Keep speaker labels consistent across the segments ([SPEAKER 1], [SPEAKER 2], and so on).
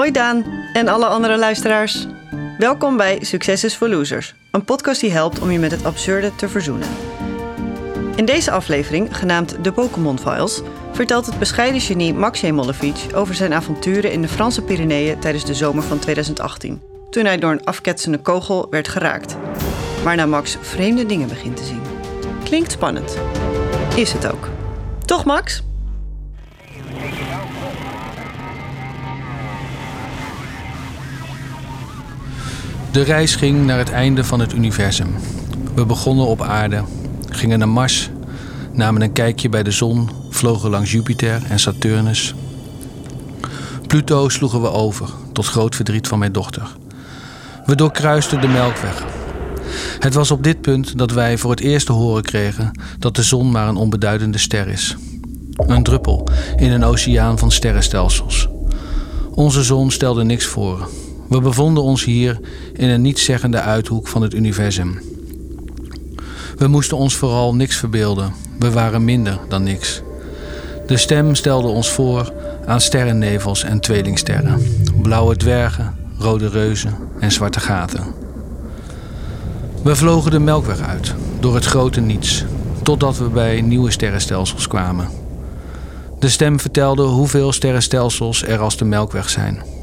[SPEAKER 1] Hoi Daan en alle andere luisteraars. Welkom bij Success is for Losers, een podcast die helpt om je met het absurde te verzoenen. In deze aflevering, genaamd De Pokémon Files, vertelt het bescheiden genie Max Jemolevic over zijn avonturen in de Franse Pyreneeën tijdens de zomer van 2018, toen hij door een afketsende kogel werd geraakt, waarna Max vreemde dingen begint te zien. Klinkt spannend. Is het ook. Toch, Max?
[SPEAKER 2] De reis ging naar het einde van het universum. We begonnen op aarde, gingen naar Mars, namen een kijkje bij de zon, vlogen langs Jupiter en Saturnus. Pluto sloegen we over, tot groot verdriet van mijn dochter. We doorkruisten de Melkweg. Het was op dit punt dat wij voor het eerst te horen kregen dat de zon maar een onbeduidende ster is. Een druppel in een oceaan van sterrenstelsels. Onze zon stelde niks voor. We bevonden ons hier in een nietszeggende uithoek van het universum. We moesten ons vooral niks verbeelden. We waren minder dan niks. De stem stelde ons voor aan sterrennevels en tweelingsterren, blauwe dwergen, rode reuzen en zwarte gaten. We vlogen de Melkweg uit, door het grote niets, totdat we bij nieuwe sterrenstelsels kwamen. De stem vertelde hoeveel sterrenstelsels er als de Melkweg zijn.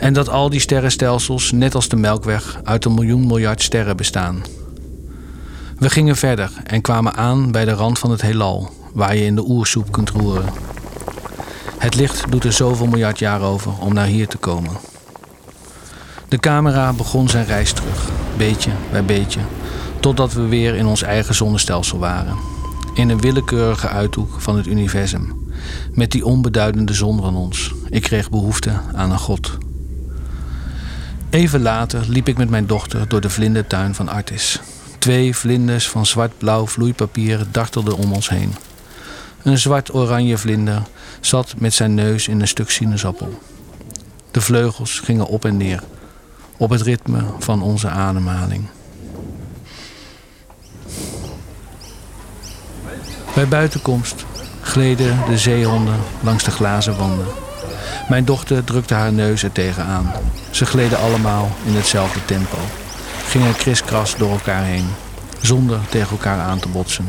[SPEAKER 2] En dat al die sterrenstelsels, net als de Melkweg, uit een miljoen miljard sterren bestaan. We gingen verder en kwamen aan bij de rand van het heelal, waar je in de oersoep kunt roeren. Het licht doet er zoveel miljard jaar over om naar hier te komen. De camera begon zijn reis terug, beetje bij beetje, totdat we weer in ons eigen zonnestelsel waren. In een willekeurige uithoek van het universum, met die onbeduidende zon van ons. Ik kreeg behoefte aan een god. Even later liep ik met mijn dochter door de vlindertuin van Artis. Twee vlinders van zwart-blauw vloeipapier dartelden om ons heen. Een zwart-oranje vlinder zat met zijn neus in een stuk sinaasappel. De vleugels gingen op en neer, op het ritme van onze ademhaling. Bij buitenkomst gleden de zeehonden langs de glazen wanden. Mijn dochter drukte haar neus er tegenaan. Ze gleden allemaal in hetzelfde tempo. Gingen kriskras door elkaar heen, zonder tegen elkaar aan te botsen.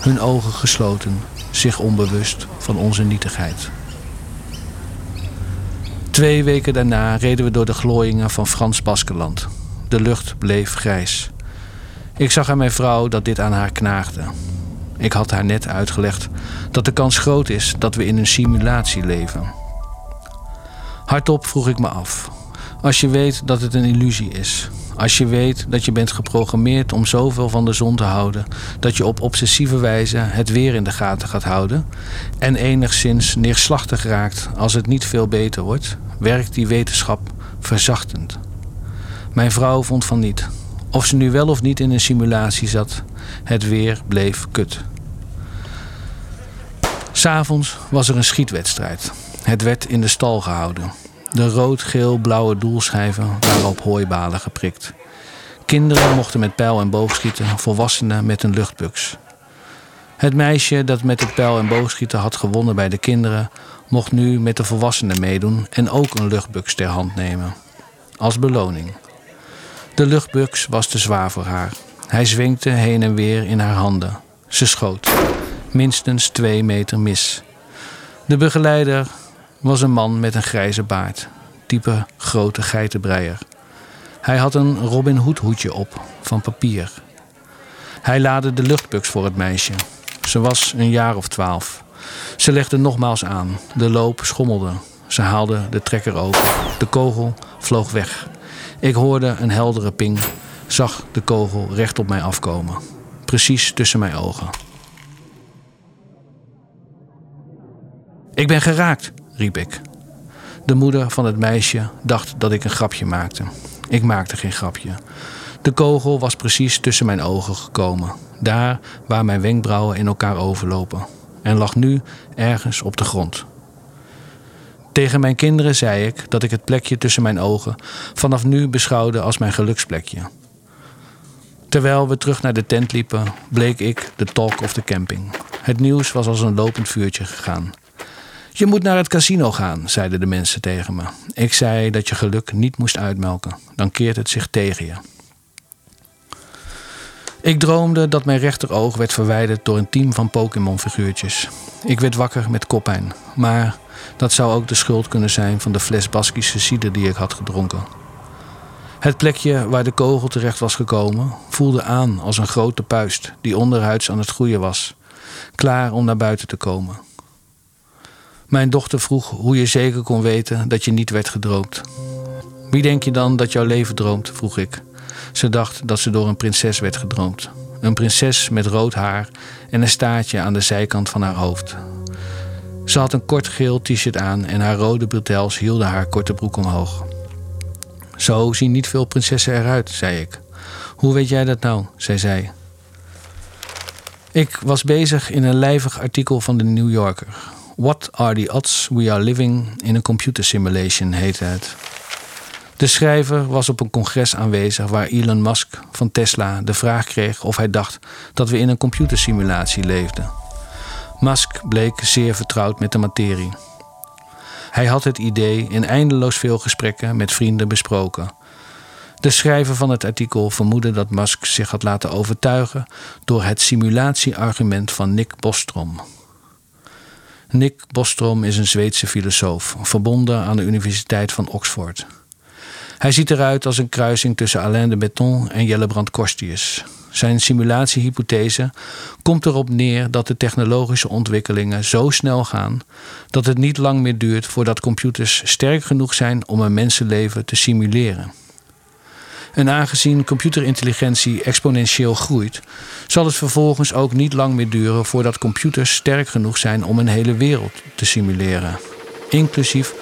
[SPEAKER 2] Hun ogen gesloten, zich onbewust van onze nietigheid. Twee weken daarna reden we door de glooiingen van Frans Baskeland. De lucht bleef grijs. Ik zag aan mijn vrouw dat dit aan haar knaagde. Ik had haar net uitgelegd dat de kans groot is dat we in een simulatie leven. Hardop vroeg ik me af. Als je weet dat het een illusie is, als je weet dat je bent geprogrammeerd om zoveel van de zon te houden dat je op obsessieve wijze het weer in de gaten gaat houden en enigszins neerslachtig raakt als het niet veel beter wordt, werkt die wetenschap verzachtend. Mijn vrouw vond van niet. Of ze nu wel of niet in een simulatie zat, het weer bleef kut. S'avonds was er een schietwedstrijd. Het werd in de stal gehouden. De rood-geel-blauwe doelschijven waren op hooibalen geprikt. Kinderen mochten met pijl en boog schieten, volwassenen met een luchtbuks. Het meisje dat met het pijl en boogschieten had gewonnen bij de kinderen, mocht nu met de volwassenen meedoen en ook een luchtbuks ter hand nemen. Als beloning. De luchtbuks was te zwaar voor haar. Hij zwenkte heen en weer in haar handen. Ze schoot. Minstens twee meter mis. De begeleider was een man met een grijze baard, type grote geitenbreier. Hij had een Robin Hood hoedje op, van papier. Hij laadde de luchtbuks voor het meisje. Ze was een jaar of twaalf. Ze legde nogmaals aan. De loop schommelde. Ze haalde de trekker open. De kogel vloog weg. Ik hoorde een heldere ping, zag de kogel recht op mij afkomen. Precies tussen mijn ogen. Ik ben geraakt, riep ik. De moeder van het meisje dacht dat ik een grapje maakte. Ik maakte geen grapje. De kogel was precies tussen mijn ogen gekomen, daar waar mijn wenkbrauwen in elkaar overlopen, en lag nu ergens op de grond. Tegen mijn kinderen zei ik dat ik het plekje tussen mijn ogen vanaf nu beschouwde als mijn geluksplekje. Terwijl we terug naar de tent liepen, bleek ik de talk of the camping. Het nieuws was als een lopend vuurtje gegaan. Je moet naar het casino gaan, zeiden de mensen tegen me. Ik zei dat je geluk niet moest uitmelken, dan keert het zich tegen je. Ik droomde dat mijn rechteroog werd verwijderd door een team van Pokémon-figuurtjes. Ik werd wakker met koppijn, maar dat zou ook de schuld kunnen zijn van de fles Baskische cider die ik had gedronken. Het plekje waar de kogel terecht was gekomen voelde aan als een grote puist die onderhuids aan het groeien was, klaar om naar buiten te komen. Mijn dochter vroeg hoe je zeker kon weten dat je niet werd gedroomd. Wie denk je dan dat jouw leven droomt? vroeg ik. Ze dacht dat ze door een prinses werd gedroomd. Een prinses met rood haar en een staartje aan de zijkant van haar hoofd. Ze had een kort geel t-shirt aan en haar rode bretels hielden haar korte broek omhoog. Zo zien niet veel prinsessen eruit, zei ik. Hoe weet jij dat nou? zei zij. Ik was bezig in een lijvig artikel van de New Yorker. What are the odds we are living in a computer simulation, heette het. De schrijver was op een congres aanwezig waar Elon Musk van Tesla de vraag kreeg of hij dacht dat we in een computersimulatie leefden. Musk bleek zeer vertrouwd met de materie. Hij had het idee in eindeloos veel gesprekken met vrienden besproken. De schrijver van het artikel vermoedde dat Musk zich had laten overtuigen door het simulatieargument van Nick Bostrom. Nick Bostrom is een Zweedse filosoof, verbonden aan de Universiteit van Oxford. Hij ziet eruit als een kruising tussen Alain de Botton en Jellebrand Korstius. Zijn simulatiehypothese komt erop neer dat de technologische ontwikkelingen zo snel gaan dat het niet lang meer duurt voordat computers sterk genoeg zijn om een mensenleven te simuleren. En aangezien computerintelligentie exponentieel groeit, zal het vervolgens ook niet lang meer duren voordat computers sterk genoeg zijn om een hele wereld te simuleren, inclusief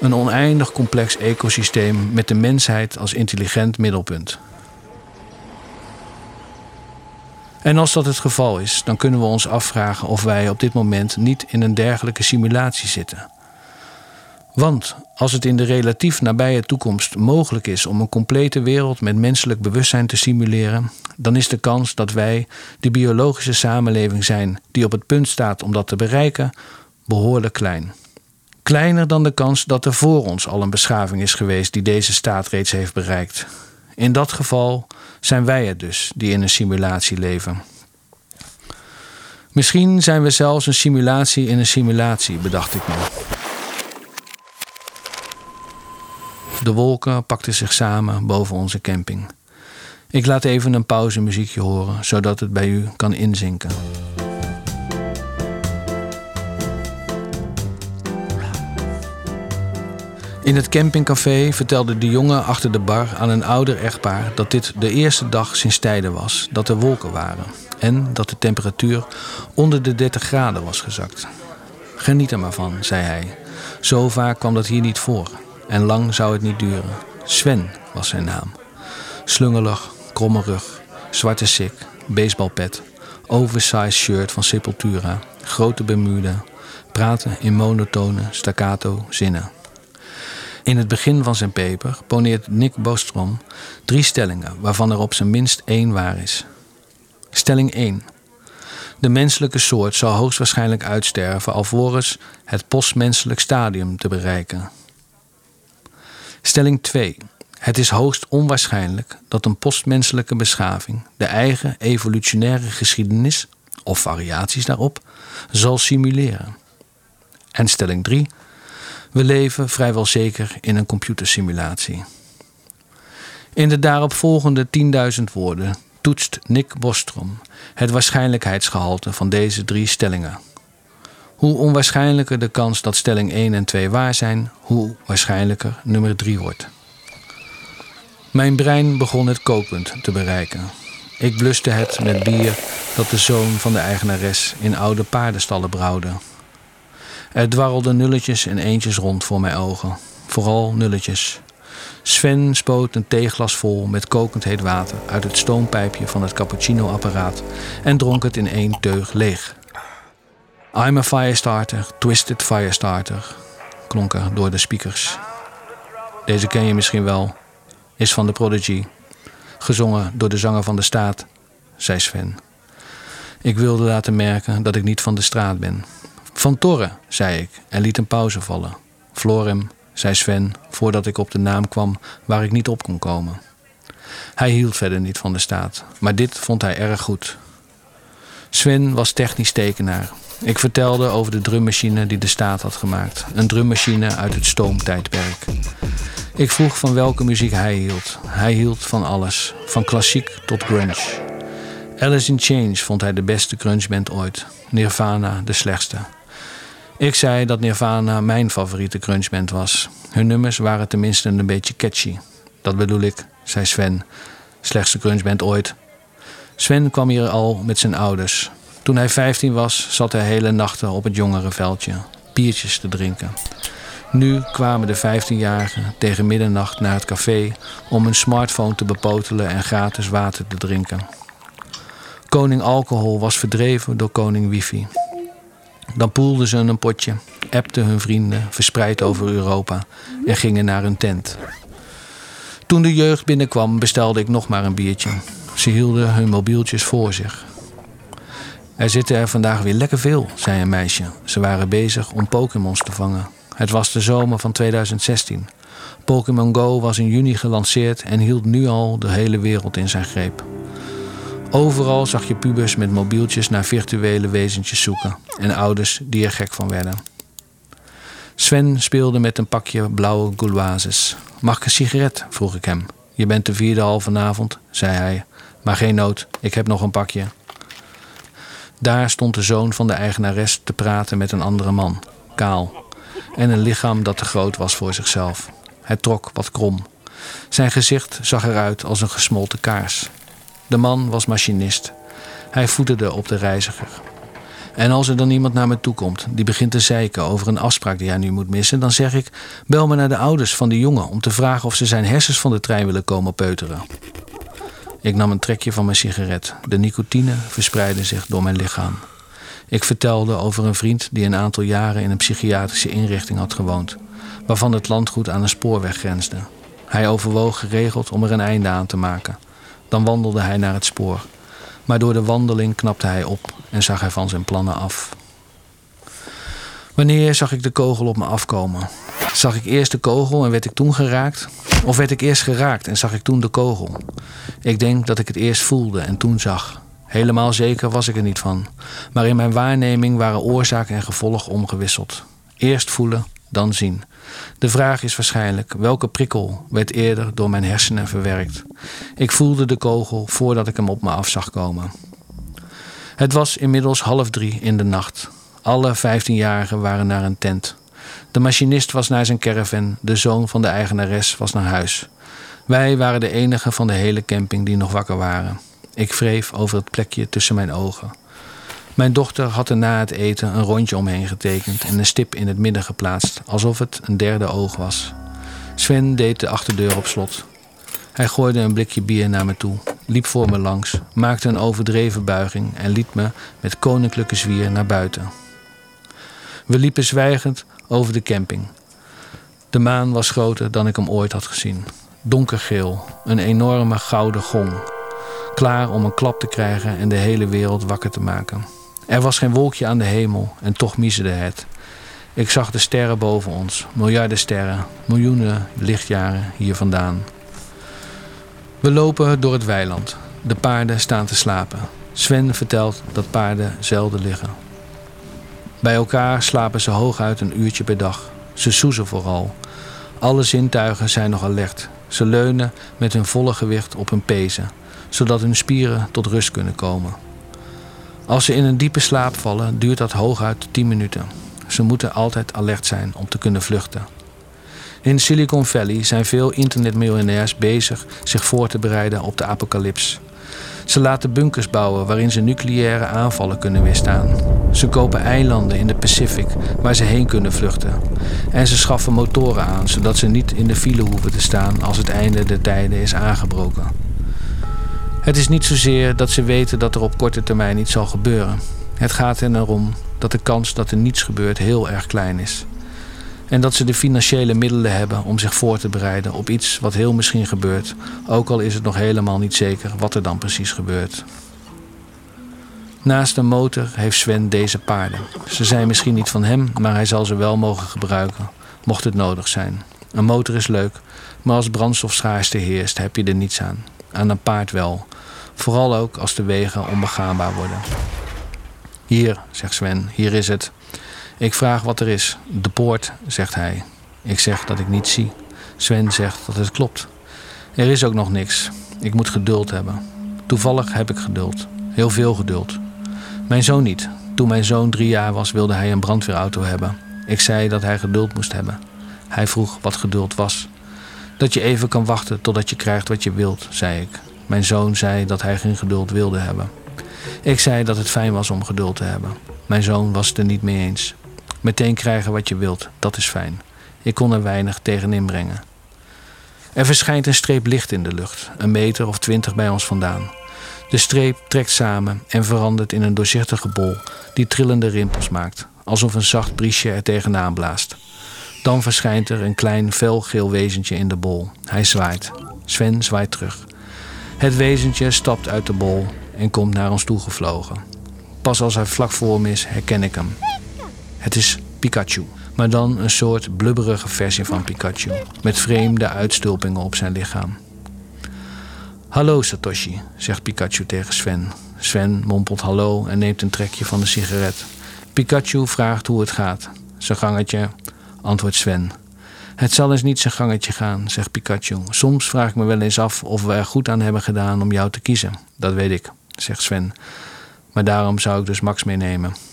[SPEAKER 2] een oneindig complex ecosysteem met de mensheid als intelligent middelpunt. En als dat het geval is, dan kunnen we ons afvragen of wij op dit moment niet in een dergelijke simulatie zitten. Want als het in de relatief nabije toekomst mogelijk is om een complete wereld met menselijk bewustzijn te simuleren, dan is de kans dat wij de biologische samenleving zijn die op het punt staat om dat te bereiken, behoorlijk klein. Kleiner dan de kans dat er voor ons al een beschaving is geweest die deze staat reeds heeft bereikt. In dat geval zijn wij het dus die in een simulatie leven. Misschien zijn we zelfs een simulatie in een simulatie, bedacht ik me. De wolken pakten zich samen boven onze camping. Ik laat even een pauzemuziekje horen, zodat het bij u kan inzinken. In het campingcafé vertelde de jongen achter de bar aan een ouder echtpaar dat dit de eerste dag sinds tijden was dat er wolken waren en dat de temperatuur onder de 30 graden was gezakt. Geniet er maar van, zei hij. Zo vaak kwam dat hier niet voor en lang zou het niet duren. Sven was zijn naam. Slungelig, kromme rug, zwarte sik, baseballpet, oversized shirt van Sepultura, grote Bermuda, praten in monotone staccato zinnen. In het begin van zijn paper poneert Nick Bostrom drie stellingen, waarvan er op zijn minst één waar is. Stelling 1. De menselijke soort zal hoogstwaarschijnlijk uitsterven alvorens het postmenselijk stadium te bereiken. Stelling 2. Het is hoogst onwaarschijnlijk dat een postmenselijke beschaving de eigen evolutionaire geschiedenis, of variaties daarop, zal simuleren. En stelling 3. We leven vrijwel zeker in een computersimulatie. In de daaropvolgende 10.000 woorden toetst Nick Bostrom het waarschijnlijkheidsgehalte van deze drie stellingen. Hoe onwaarschijnlijker de kans dat stelling 1 en 2 waar zijn, hoe waarschijnlijker nummer 3 wordt. Mijn brein begon het kookpunt te bereiken. Ik bluste het met bier dat de zoon van de eigenares in oude paardenstallen brouwde. Er dwarrelden nulletjes en eentjes rond voor mijn ogen. Vooral nulletjes. Sven spoot een theeglas vol met kokend heet water uit het stoompijpje van het cappuccino-apparaat en dronk het in één teug leeg. I'm a firestarter, twisted firestarter, klonk er door de speakers. Deze ken je misschien wel, is van de Prodigy, gezongen door de zanger van de staat, zei Sven. Ik wilde laten merken dat ik niet van de straat ben Van Torre, zei ik en liet een pauze vallen. Florem, zei Sven, voordat ik op de naam kwam waar ik niet op kon komen. Hij hield verder niet van de staat, maar dit vond hij erg goed. Sven was technisch tekenaar. Ik vertelde over de drummachine die de staat had gemaakt. Een drummachine uit het stoomtijdperk. Ik vroeg van welke muziek hij hield. Hij hield van alles, van klassiek tot grunge. Alice in Chains vond hij de beste grungeband ooit. Nirvana de slechtste. Ik zei dat Nirvana mijn favoriete grungeband was. Hun nummers waren tenminste een beetje catchy. Dat bedoel ik, zei Sven. Slechtste grungeband ooit. Sven kwam hier al met zijn ouders. Toen hij 15 was, zat hij hele nachten op het jongerenveldje, biertjes te drinken. Nu kwamen de 15-jarigen tegen middernacht naar het café om hun smartphone te bepotelen en gratis water te drinken. Koning Alcohol was verdreven door koning Wifi. Dan poelden ze een potje, appten hun vrienden, verspreid over Europa en gingen naar hun tent. Toen de jeugd binnenkwam, bestelde ik nog maar een biertje. Ze hielden hun mobieltjes voor zich. Er zitten er vandaag weer lekker veel, zei een meisje. Ze waren bezig om Pokémons te vangen. Het was de zomer van 2016. Pokémon Go was in juni gelanceerd en hield nu al de hele wereld in zijn greep. Overal zag je pubers met mobieltjes naar virtuele wezentjes zoeken en ouders die er gek van werden. Sven speelde met een pakje blauwe gouloises. Mag ik een sigaret? vroeg ik hem. Je bent de vierde al vanavond, zei hij. Maar geen nood, ik heb nog een pakje. Daar stond de zoon van de eigenares te praten met een andere man, kaal, en een lichaam dat te groot was voor zichzelf. Hij trok wat krom. Zijn gezicht zag eruit als een gesmolten kaars. De man was machinist. Hij voederde op de reiziger. En als er dan iemand naar me toe komt die begint te zeiken over een afspraak die hij nu moet missen, dan zeg ik: bel me naar de ouders van de jongen om te vragen of ze zijn hersens van de trein willen komen peuteren. Ik nam een trekje van mijn sigaret. De nicotine verspreidde zich door mijn lichaam. Ik vertelde over een vriend die een aantal jaren in een psychiatrische inrichting had gewoond, waarvan het landgoed aan een spoorweg grensde. Hij overwoog geregeld om er een einde aan te maken. Dan wandelde hij naar het spoor. Maar door de wandeling knapte hij op en zag hij van zijn plannen af. Wanneer zag ik de kogel op me afkomen? Zag ik eerst de kogel en werd ik toen geraakt? Of werd ik eerst geraakt en zag ik toen de kogel? Ik denk dat ik het eerst voelde en toen zag. Helemaal zeker was ik er niet van. Maar in mijn waarneming waren oorzaak en gevolg omgewisseld. Eerst voelen, dan zien. De vraag is waarschijnlijk welke prikkel werd eerder door mijn hersenen verwerkt. Ik voelde de kogel voordat ik hem op me af zag komen. Het was inmiddels half drie in de nacht. Alle vijftienjarigen waren naar een tent. De machinist was naar zijn caravan, de zoon van de eigenares was naar huis. Wij waren de enigen van de hele camping die nog wakker waren. Ik wreef over het plekje tussen mijn ogen. Mijn dochter had er na het eten een rondje omheen getekend en een stip in het midden geplaatst, alsof het een derde oog was. Sven deed de achterdeur op slot. Hij gooide een blikje bier naar me toe, liep voor me langs, maakte een overdreven buiging en liet me met koninklijke zwier naar buiten. We liepen zwijgend over de camping. De maan was groter dan ik hem ooit had gezien. Donkergeel, een enorme gouden gong. Klaar om een klap te krijgen en de hele wereld wakker te maken. Er was geen wolkje aan de hemel en toch miezerde het. Ik zag de sterren boven ons, miljarden sterren, miljoenen lichtjaren hier vandaan. We lopen door het weiland. De paarden staan te slapen. Sven vertelt dat paarden zelden liggen. Bij elkaar slapen ze hooguit een uurtje per dag. Ze soezen vooral. Alle zintuigen zijn nog alert. Ze leunen met hun volle gewicht op hun pezen, zodat hun spieren tot rust kunnen komen. Als ze in een diepe slaap vallen, duurt dat hooguit 10 minuten. Ze moeten altijd alert zijn om te kunnen vluchten. In Silicon Valley zijn veel internetmiljonairs bezig zich voor te bereiden op de apocalyps. Ze laten bunkers bouwen waarin ze nucleaire aanvallen kunnen weerstaan. Ze kopen eilanden in de Pacific waar ze heen kunnen vluchten. En ze schaffen motoren aan zodat ze niet in de file hoeven te staan als het einde der tijden is aangebroken. Het is niet zozeer dat ze weten dat er op korte termijn iets zal gebeuren. Het gaat er erom dat de kans dat er niets gebeurt heel erg klein is. En dat ze de financiële middelen hebben om zich voor te bereiden op iets wat heel misschien gebeurt, ook al is het nog helemaal niet zeker wat er dan precies gebeurt. Naast een motor heeft Sven deze paarden. Ze zijn misschien niet van hem, maar hij zal ze wel mogen gebruiken, mocht het nodig zijn. Een motor is leuk, maar als brandstofschaarste heerst, heb je er niets aan. Aan een paard wel, vooral ook als de wegen onbegaanbaar worden. Hier, zegt Sven, hier is het. Ik vraag wat er is. De poort, zegt hij. Ik zeg dat ik niets zie. Sven zegt dat het klopt. Er is ook nog niks. Ik moet geduld hebben. Toevallig heb ik geduld. Heel veel geduld. Mijn zoon niet. Toen mijn zoon drie jaar was, wilde hij een brandweerauto hebben. Ik zei dat hij geduld moest hebben. Hij vroeg wat geduld was. Dat je even kan wachten totdat je krijgt wat je wilt, zei ik. Mijn zoon zei dat hij geen geduld wilde hebben. Ik zei dat het fijn was om geduld te hebben. Mijn zoon was het er niet mee eens. Meteen krijgen wat je wilt, dat is fijn. Ik kon er weinig tegen inbrengen. Er verschijnt een streep licht in de lucht, een meter of twintig bij ons vandaan. De streep trekt samen en verandert in een doorzichtige bol die trillende rimpels maakt, alsof een zacht briesje er tegenaan blaast. Dan verschijnt er een klein felgeel wezentje in de bol. Hij zwaait. Sven zwaait terug. Het wezentje stapt uit de bol en komt naar ons toe gevlogen. Pas als hij vlak voor me is, herken ik hem. Het is Pikachu, maar dan een soort blubberige versie van Pikachu, met vreemde uitstulpingen op zijn lichaam. Hallo Satoshi, zegt Pikachu tegen Sven. Sven mompelt hallo en neemt een trekje van de sigaret. Pikachu vraagt hoe het gaat. Zijn gangetje, antwoordt Sven. Het zal eens niet zijn gangetje gaan, zegt Pikachu. Soms vraag ik me wel eens af of we er goed aan hebben gedaan om jou te kiezen. Dat weet ik, zegt Sven. Maar daarom zou ik dus Max meenemen.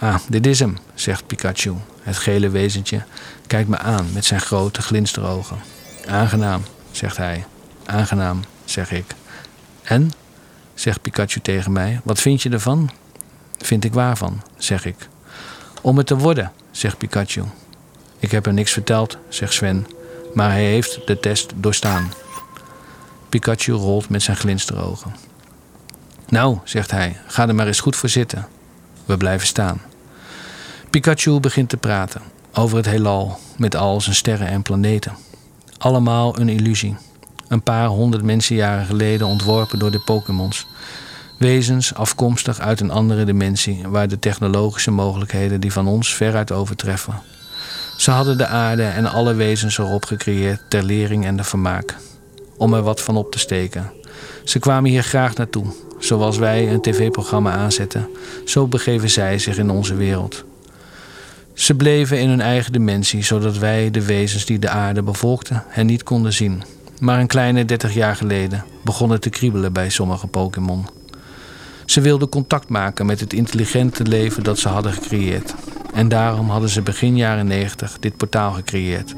[SPEAKER 2] Ah, dit is hem, zegt Pikachu. Het gele wezentje kijkt me aan met zijn grote glinsterogen. Aangenaam, zegt hij. Aangenaam, zeg ik. En? zegt Pikachu tegen mij. Wat vind je ervan? Vind ik waarvan, zeg ik. Om het te worden, zegt Pikachu. Ik heb hem niks verteld, zegt Sven, maar hij heeft de test doorstaan. Pikachu rolt met zijn glinsterogen. Nou, zegt hij, ga er maar eens goed voor zitten. We blijven staan. Pikachu begint te praten over het heelal met al zijn sterren en planeten. Allemaal een illusie. Een paar honderd mensenjaren geleden ontworpen door de Pokémons. Wezens afkomstig uit een andere dimensie waar de technologische mogelijkheden die van ons veruit overtreffen. Ze hadden de aarde en alle wezens erop gecreëerd ter lering en de vermaak. Om er wat van op te steken. Ze kwamen hier graag naartoe. Zoals wij een tv-programma aanzetten, zo begeven zij zich in onze wereld. Ze bleven in hun eigen dimensie, zodat wij, de wezens die de aarde bevolkten, hen niet konden zien. Maar een kleine 30 jaar geleden begon het te kriebelen bij sommige Pokémon. Ze wilden contact maken met het intelligente leven dat ze hadden gecreëerd. En daarom hadden ze begin jaren 90 dit portaal gecreëerd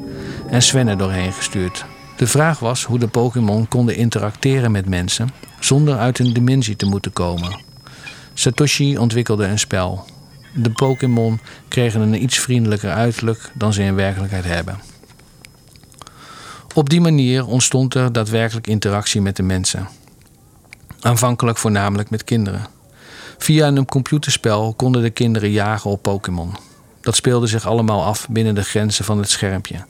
[SPEAKER 2] en er doorheen gestuurd. De vraag was hoe de Pokémon konden interacteren met mensen zonder uit hun dimensie te moeten komen. Satoshi ontwikkelde een spel. De Pokémon kregen een iets vriendelijker uiterlijk dan ze in werkelijkheid hebben. Op die manier ontstond er daadwerkelijk interactie met de mensen. Aanvankelijk voornamelijk met kinderen. Via een computerspel konden de kinderen jagen op Pokémon. Dat speelde zich allemaal af binnen de grenzen van het schermpje.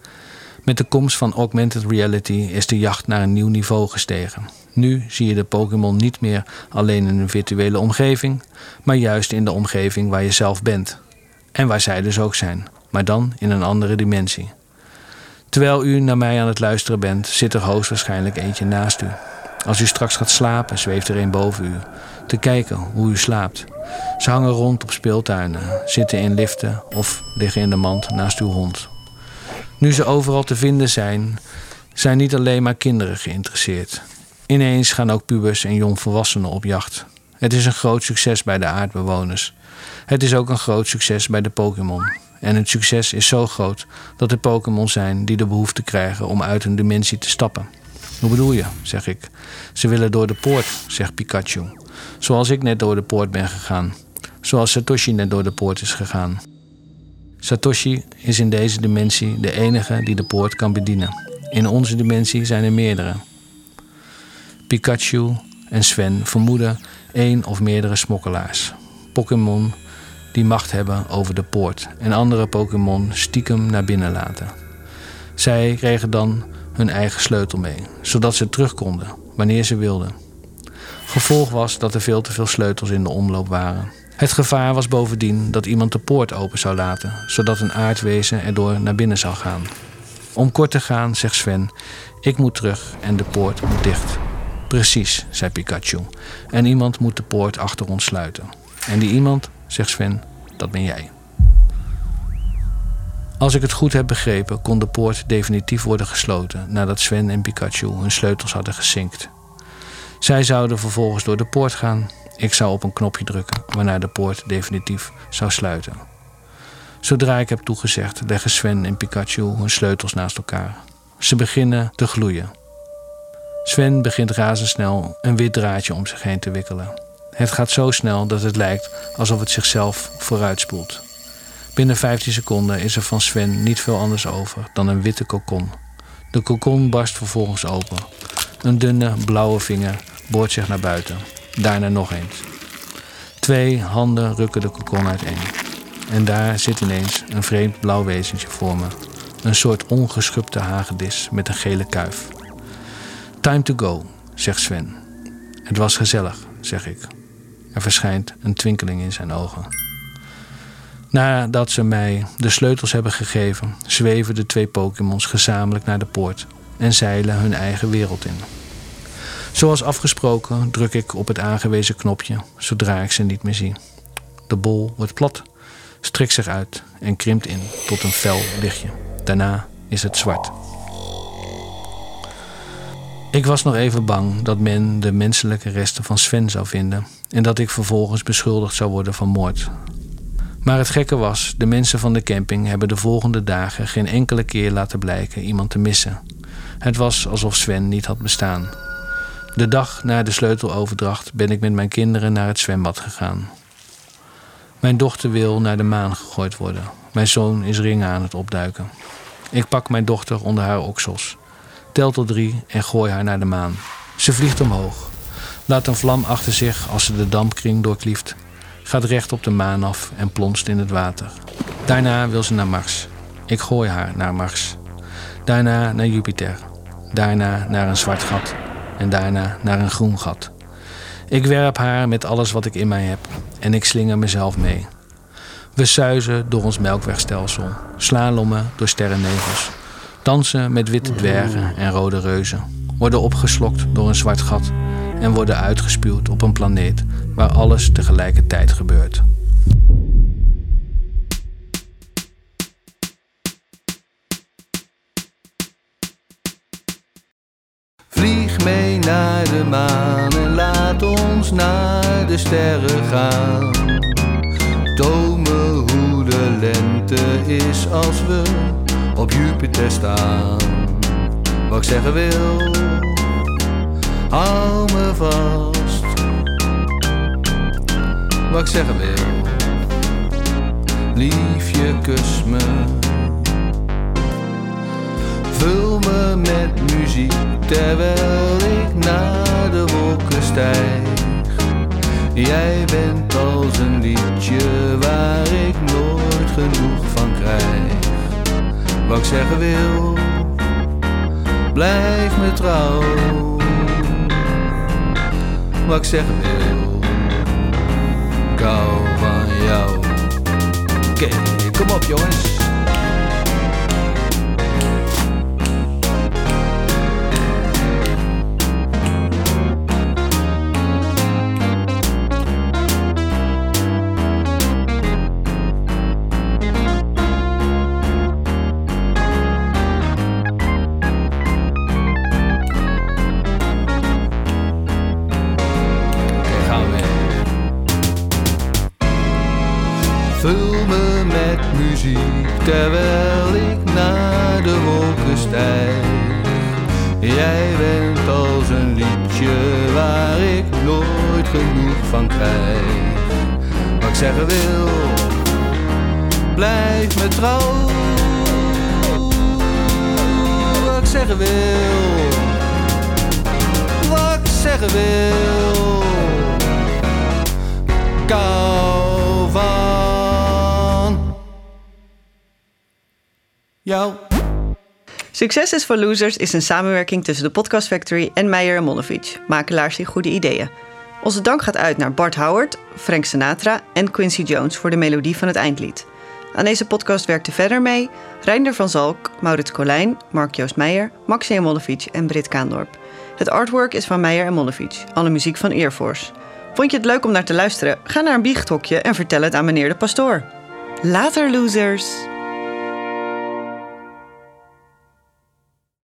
[SPEAKER 2] Met de komst van augmented reality is de jacht naar een nieuw niveau gestegen. Nu zie je de Pokémon niet meer alleen in een virtuele omgeving, maar juist in de omgeving waar je zelf bent. En waar zij dus ook zijn, maar dan in een andere dimensie. Terwijl u naar mij aan het luisteren bent, zit er hoogstwaarschijnlijk eentje naast u. Als u straks gaat slapen, zweeft er een boven u, te kijken hoe u slaapt. Ze hangen rond op speeltuinen, zitten in liften of liggen in de mand naast uw hond. Nu ze overal te vinden zijn, zijn niet alleen maar kinderen geïnteresseerd. Ineens gaan ook pubers en jongvolwassenen op jacht. Het is een groot succes bij de aardbewoners. Het is ook een groot succes bij de Pokémon. En het succes is zo groot dat er Pokémon zijn die de behoefte krijgen om uit hun dimensie te stappen. Hoe bedoel je? zeg ik. Ze willen door de poort, zegt Pikachu. Zoals ik net door de poort ben gegaan. Zoals Satoshi net door de poort is gegaan. Satoshi is in deze dimensie de enige die de poort kan bedienen. In onze dimensie zijn er meerdere. Pikachu en Sven vermoeden één of meerdere smokkelaars. Pokémon die macht hebben over de poort en andere Pokémon stiekem naar binnen laten. Zij kregen dan hun eigen sleutel mee, zodat ze terug konden wanneer ze wilden. Gevolg was dat er veel te veel sleutels in de omloop waren. Het gevaar was bovendien dat iemand de poort open zou laten, zodat een aardwezen erdoor naar binnen zou gaan. Om kort te gaan, zegt Sven, ik moet terug en de poort moet dicht. Precies, zei Pikachu. En iemand moet de poort achter ons sluiten. En die iemand, zegt Sven, dat ben jij. Als ik het goed heb begrepen, kon de poort definitief worden gesloten nadat Sven en Pikachu hun sleutels hadden gesinkt. Zij zouden vervolgens door de poort gaan. Ik zou op een knopje drukken, waarna de poort definitief zou sluiten. Zodra ik heb toegezegd, leggen Sven en Pikachu hun sleutels naast elkaar. Ze beginnen te gloeien. Sven begint razendsnel een wit draadje om zich heen te wikkelen. Het gaat zo snel dat het lijkt alsof het zichzelf vooruitspoelt. Binnen 15 seconden is er van Sven niet veel anders over dan een witte kokon. De kokon barst vervolgens open. Een dunne blauwe vinger boort zich naar buiten. Daarna nog eens. Twee handen rukken de kokon uiteen. En daar zit ineens een vreemd blauw wezentje voor me. Een soort ongeschubte hagedis met een gele kuif. Time to go, zegt Sven. Het was gezellig, zeg ik. Er verschijnt een twinkeling in zijn ogen. Nadat ze mij de sleutels hebben gegeven, zweven de twee Pokémons gezamenlijk naar de poort en zeilen hun eigen wereld in. Zoals afgesproken druk ik op het aangewezen knopje zodra ik ze niet meer zie. De bol wordt plat, strekt zich uit en krimpt in tot een fel lichtje. Daarna is het zwart. Ik was nog even bang dat men de menselijke resten van Sven zou vinden en dat ik vervolgens beschuldigd zou worden van moord. Maar het gekke was, de mensen van de camping hebben de volgende dagen geen enkele keer laten blijken iemand te missen. Het was alsof Sven niet had bestaan. De dag na de sleuteloverdracht ben ik met mijn kinderen naar het zwembad gegaan. Mijn dochter wil naar de maan gegooid worden. Mijn zoon is ringen aan het opduiken. Ik pak mijn dochter onder haar oksels, tel tot drie en gooi haar naar de maan. Ze vliegt omhoog, laat een vlam achter zich als ze de dampkring doorklieft, gaat recht op de maan af en plonst in het water. Daarna wil ze naar Mars. Ik gooi haar naar Mars. Daarna naar Jupiter. Daarna naar een zwart gat en daarna naar een groen gat. Ik werp haar met alles wat ik in mij heb en ik slinger mezelf mee. We suizen door ons melkwegstelsel, slalommen door sterrennevels, dansen met witte dwergen en rode reuzen, worden opgeslokt door een zwart gat en worden uitgespuwd op een planeet waar alles tegelijkertijd gebeurt.
[SPEAKER 3] Vlieg mee naar de maan en laat ons naar de sterren gaan. Me hoe de lente is als we op Jupiter staan. Wat ik zeggen wil, hou me vast. Wat ik zeggen wil, liefje kus me. Vul me met muziek terwijl ik naar de wolken stijg. Jij bent als een liedje waar ik nooit genoeg van krijg. Wat ik zeggen wil, blijf me trouw. Wat ik zeggen wil, ik hou van jou. Oké, kom op jongens. Muziek terwijl ik naar de wolken stijg. Jij bent als een liedje waar ik nooit genoeg van krijg. Wat ik zeggen wil, blijf me trouw. Wat ik zeggen wil, wat ik zeggen wil. Jou.
[SPEAKER 1] Succes is for Losers is een samenwerking tussen de Podcast Factory en Meijer en Monovic, makelaars in goede ideeën. Onze dank gaat uit naar Bart Howard, Frank Sinatra en Quincy Jones voor de melodie van het eindlied. Aan deze podcast werkte verder mee Reinder van Zalk, Maurits Colijn, Mark-Joost Meijer, Maxime Mollevic en Brit Kaandorp. Het artwork is van Meijer en Mollevic, alle muziek van Earforce. Vond je het leuk om naar te luisteren? Ga naar een biechthokje en vertel het aan meneer de pastoor. Later, losers!